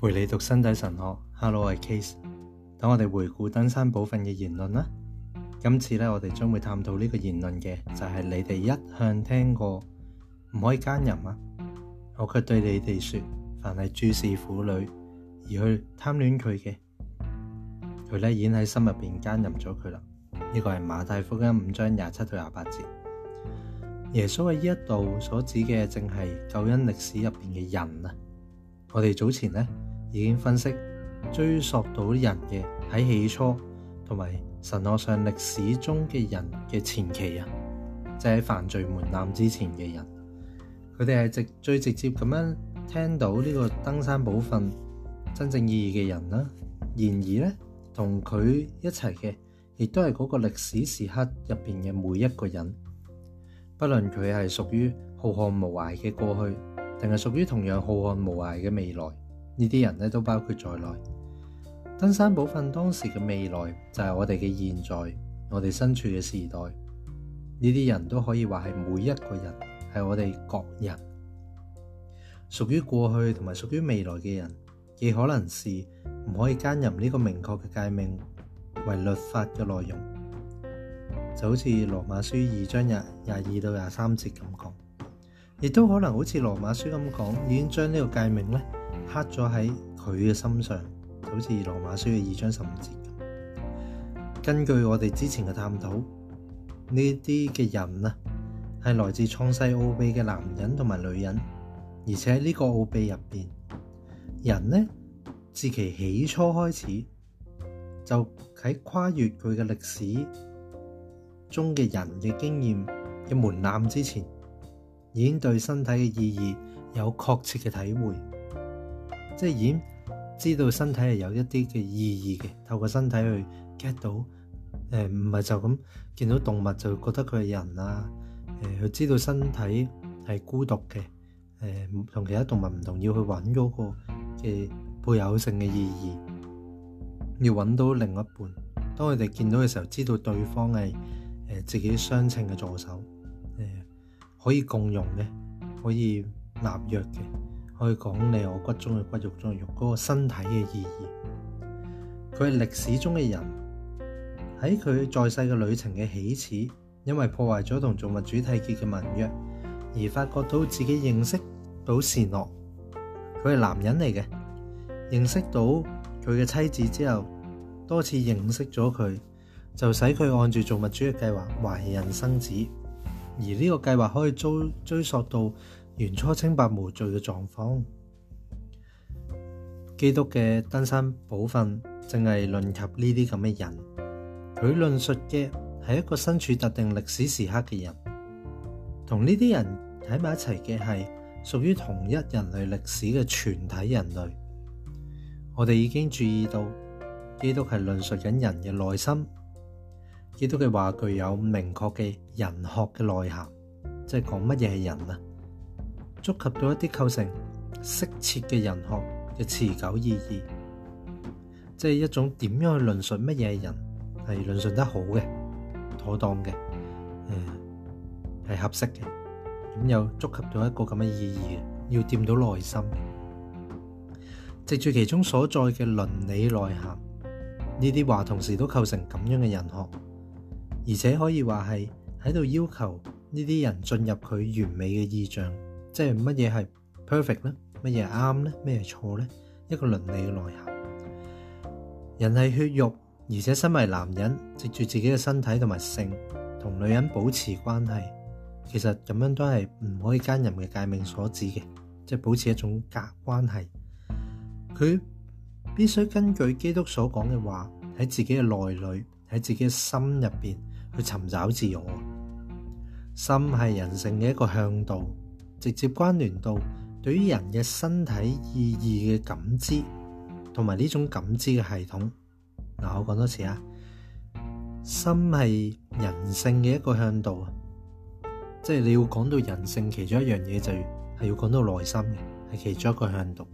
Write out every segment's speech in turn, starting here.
陪你读身体神学，Hello，我系 Case，等我哋回顾登山宝训嘅言论啦。今次咧，我哋将会探讨呢个言论嘅，就系你哋一向听过唔可以奸淫啊。我却对你哋说，凡系注视妇女而去贪恋佢嘅，佢咧经喺心入边奸淫咗佢啦。呢个系马太福音五章廿七到廿八节，耶稣喺呢一度所指嘅正系救恩历史入边嘅人啊。我哋早前咧。已經分析追索到人嘅喺起初同埋神学上历史中嘅人嘅前期啊，就系犯罪门槛之前嘅人，佢哋係直最直接咁樣聽到呢個登山宝训真正意義嘅人啦。然而呢，同佢一齊嘅亦都係嗰個歷史時刻入边嘅每一個人，不論佢係屬於浩瀚無涯嘅過去，定係屬於同樣浩瀚無涯嘅未來。呢啲人咧都包括在内。登山宝训当时嘅未来就系我哋嘅现在，我哋身处嘅时代。呢啲人都可以话系每一个人，系我哋各人，属于过去同埋属于未来嘅人。亦可能是唔可以兼任呢个明确嘅界命为律法嘅内容，就好似罗马书二章廿廿二到廿三节咁讲，亦都可能好似罗马书咁讲，已经将呢个界命咧。刻咗喺佢嘅心上，就好似罗马书嘅二章十五节根据我哋之前嘅探讨，呢啲嘅人啊，系来自创世奥秘嘅男人同埋女人，而且呢个奥秘入边人呢，自其起初开始就喺跨越佢嘅历史中嘅人嘅经验嘅门槛之前，已经对身体嘅意义有确切嘅体会。即係已知道身體係有一啲嘅意義嘅，透過身體去 get 到，誒唔係就咁見到動物就覺得佢係人啊，誒佢知道身體係孤獨嘅，誒同其他動物唔同，要去揾嗰個嘅配偶性嘅意義，要揾到另一半。當佢哋見到嘅時候，知道對方係誒自己相稱嘅助手，誒可以共用嘅，可以納約嘅。可以讲你我骨中嘅骨肉中嘅肉，嗰个身体嘅意义。佢系历史中嘅人，喺佢在世嘅旅程嘅起始，因为破坏咗同造物主缔结嘅盟约，而发觉到自己认识到善诺。佢系男人嚟嘅，认识到佢嘅妻子之后，多次认识咗佢，就使佢按住造物主嘅计划怀孕生子。而呢个计划可以追追溯到。原初清白无罪嘅状况，基督嘅登山宝训正系论及呢啲咁嘅人。佢论述嘅系一个身处特定历史时刻嘅人，同呢啲人喺埋一齐嘅系属于同一人类历史嘅全体人类。我哋已经注意到，基督系论述紧人嘅内心。基督嘅话具有明确嘅人学嘅内涵，即系讲乜嘢系人啊？触及到一啲构成适切嘅人学嘅持久意义，即系一种点样去论述乜嘢人系论述得好嘅妥当嘅，诶系合适嘅。咁又触及到一个咁嘅意义嘅，要掂到内心，籍住其中所在嘅伦理内涵，呢啲话同时都构成咁样嘅人学，而且可以话系喺度要求呢啲人进入佢完美嘅意象。即系乜嘢系 perfect 咧？乜嘢啱呢？咩系错呢？一个伦理嘅内涵。人系血肉，而且身为男人，藉住自己嘅身体同埋性，同女人保持关系，其实咁样都系唔可以奸淫嘅界命所指嘅，即系保持一种隔关系。佢必须根据基督所讲嘅话喺自己嘅内里，喺自己嘅心入边去寻找自我。心系人性嘅一个向导。直接关联到对于人嘅身体意义嘅感知，同埋呢种感知嘅系统。嗱，我讲多次啊，心系人性嘅一个向度，即系你要讲到人性，其中一样嘢就系要讲到内心嘅，系其中一个向度。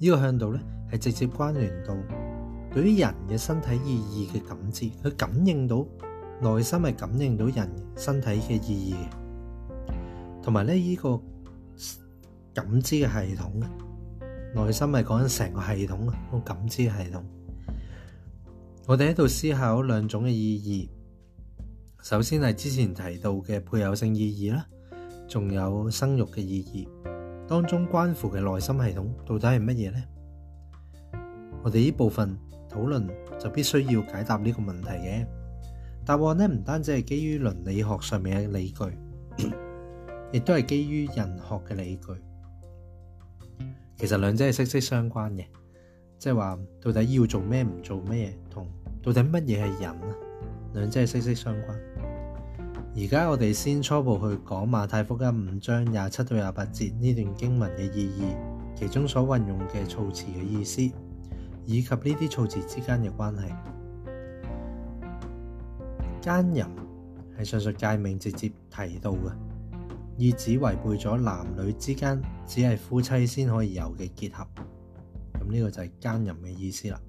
呢个向度呢，系直接关联到对于人嘅身体意义嘅感知，佢感应到内心系感应到人身体嘅意义嘅。同埋咧，依個感知嘅系統，內心係講緊成個系統啊，個感知系統。我哋喺度思考兩種嘅意義，首先係之前提到嘅配偶性意義啦，仲有生育嘅意義，當中關乎嘅內心系統到底係乜嘢呢？我哋呢部分討論就必須要解答呢個問題嘅答案呢，唔單止係基於倫理學上面嘅理據。亦都係基於人學嘅理據，其實兩者係息息相關嘅。即係話，到底要做咩唔做咩，同到底乜嘢係人啊，兩者係息息相關。而家我哋先初步去講馬太福音五章廿七到廿八節呢段經文嘅意義，其中所運用嘅措辞嘅意思，以及呢啲措辞之間嘅關係。奸淫係上述界名直接提到嘅。以指違背咗男女之間只係夫妻先可以有嘅結合，咁呢個就係奸淫嘅意思啦。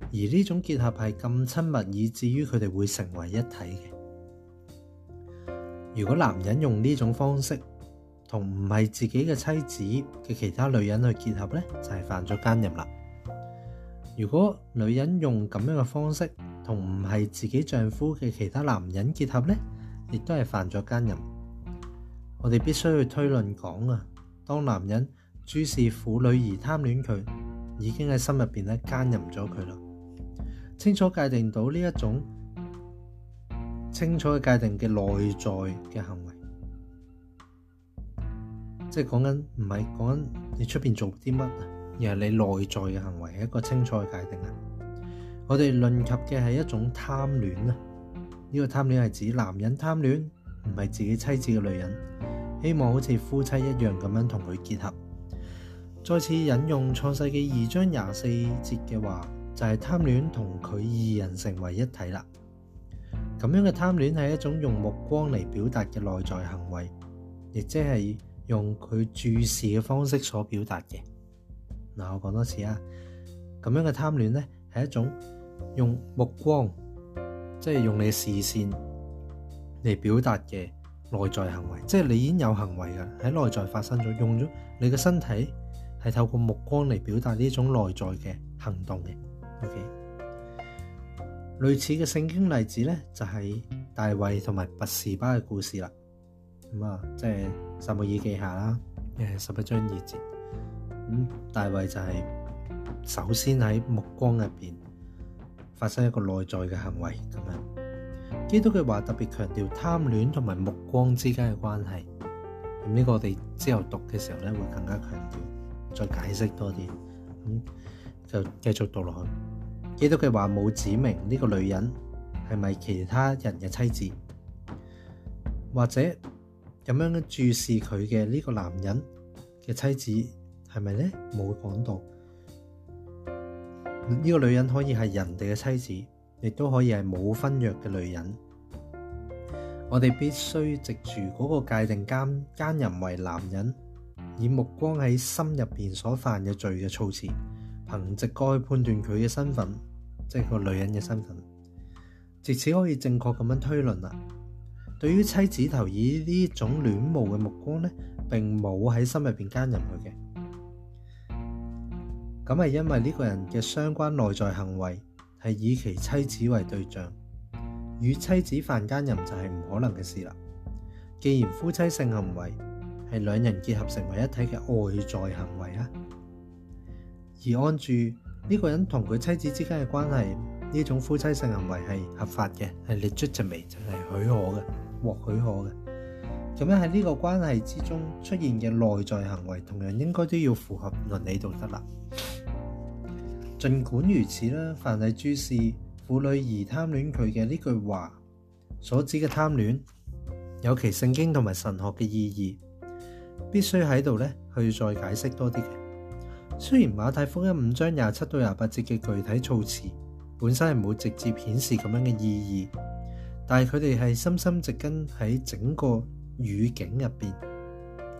而呢種結合係咁親密，以至於佢哋會成為一體嘅。如果男人用呢種方式同唔係自己嘅妻子嘅其他女人去結合呢就係犯咗奸淫啦。如果女人用咁樣嘅方式同唔係自己丈夫嘅其他男人結合呢亦都係犯咗奸淫。我哋必須去推論講啊，當男人諸事妇女而貪戀佢，已經喺心入边咧奸淫咗佢啦。清楚界定到呢一種清楚嘅界定嘅內在嘅行為，即係講緊唔係講緊你出边做啲乜啊，而係你內在嘅行為系一個清楚嘅界定啊。我哋論及嘅係一種貪戀啊，呢個貪戀係指男人貪戀。唔系自己妻子嘅女人，希望好似夫妻一样咁样同佢结合。再次引用《创世纪》二章廿四节嘅话，就系贪恋同佢二人成为一体啦。咁样嘅贪恋系一种用目光嚟表达嘅内在行为，亦即系用佢注视嘅方式所表达嘅。嗱，我讲多次啊，咁样嘅贪恋呢，系一种用目光，即系用你视线。嚟表達嘅內在行為，即係你已經有行為嘅喺內在發生咗，用咗你嘅身體係透過目光嚟表達呢種內在嘅行動嘅。OK，類似嘅聖經例子呢，就係大衛同埋拔士巴嘅故事啦。咁啊，即係撒母耳記下啦，誒十一章二節。咁大衛就係首先喺目光入邊發生一個內在嘅行為咁樣。基督嘅话特别强调贪恋同埋目光之间嘅关系，咁呢个我哋之后读嘅时候咧会更加强调，再解释多啲，咁就继续读落去。基督嘅话冇指明呢个女人系咪其他人嘅妻子，或者咁样注视佢嘅呢个男人嘅妻子系咪呢？冇讲到呢个女人可以系人哋嘅妻子。亦都可以係冇婚約嘅女人。我哋必須藉住嗰個界定奸奸人為男人，以目光喺心入边所犯嘅罪嘅措辭，憑直哥去判斷佢嘅身份，即係个女人嘅身份。藉此可以正確咁樣推論啦。對於妻子頭以呢種恋慕嘅目光呢，並冇喺心入边奸淫佢嘅。咁係因為呢個人嘅相關內在行為。系以其妻子为对象，与妻子犯奸淫就系唔可能嘅事啦。既然夫妻性行为系两人结合成为一体嘅外在行为啊，而按住呢个人同佢妻子之间嘅关系，呢种夫妻性行为系合法嘅，系 legitimate 就系许可嘅，获许可嘅。咁样喺呢个关系之中出现嘅内在行为，同样应该都要符合伦理道德啦。尽管如此啦，凡系注释妇女而贪恋佢嘅呢句话所指嘅贪恋，有其圣经同埋神学嘅意义，必须喺度咧去再解释多啲。虽然马太福音五章廿七到廿八节嘅具体措辞本身系冇直接显示咁样嘅意义，但系佢哋系深深植根喺整个语境入边，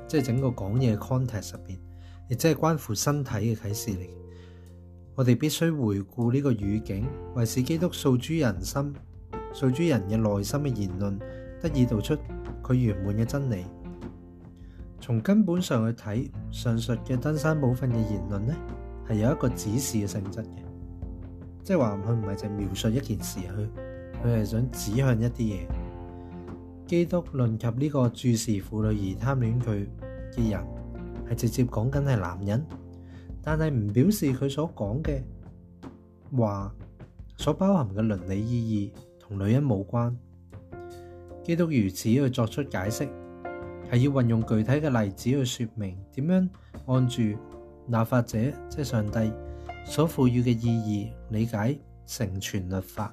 即系整个讲嘢 context 入边，亦即系关乎身体嘅启示嚟。我哋必须回顾呢个语境，为使基督诉诸人心、诉诸人嘅内心嘅言论，得以道出佢圆满嘅真理。从根本上去睇上述嘅登山部分嘅言论呢，系有一个指示嘅性质嘅，即系话佢唔系净描述一件事，佢佢系想指向一啲嘢。基督论及呢个注视妇女而贪恋佢嘅人，系直接讲紧系男人。但系唔表示佢所讲嘅话所包含嘅伦理意义同女人冇关。基督如此去作出解释，系要运用具体嘅例子去说明点样按住立法者，即系上帝所赋予嘅意义理解成全律法，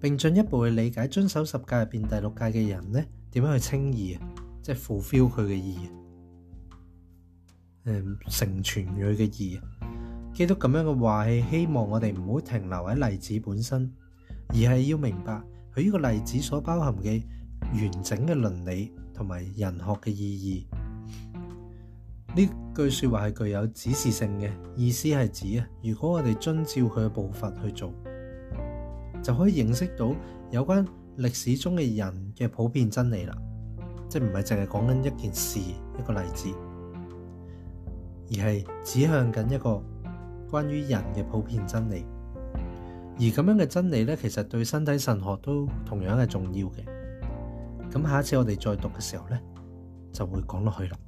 并进一步去理解遵守十诫入边第六诫嘅人呢，点样去清义啊，即系 l f i l l 佢嘅意。诶，成全佢嘅义，基督咁样嘅话系希望我哋唔好停留喺例子本身，而系要明白佢呢个例子所包含嘅完整嘅伦理同埋人学嘅意义。呢句说话系具有指示性嘅，意思系指啊，如果我哋遵照佢嘅步伐去做，就可以认识到有关历史中嘅人嘅普遍真理啦，即系唔系净系讲紧一件事一个例子。而係指向緊一個關於人嘅普遍真理，而咁樣嘅真理呢，其實對身體神學都同樣係重要嘅。咁下一次我哋再讀嘅時候呢，就會講落去啦。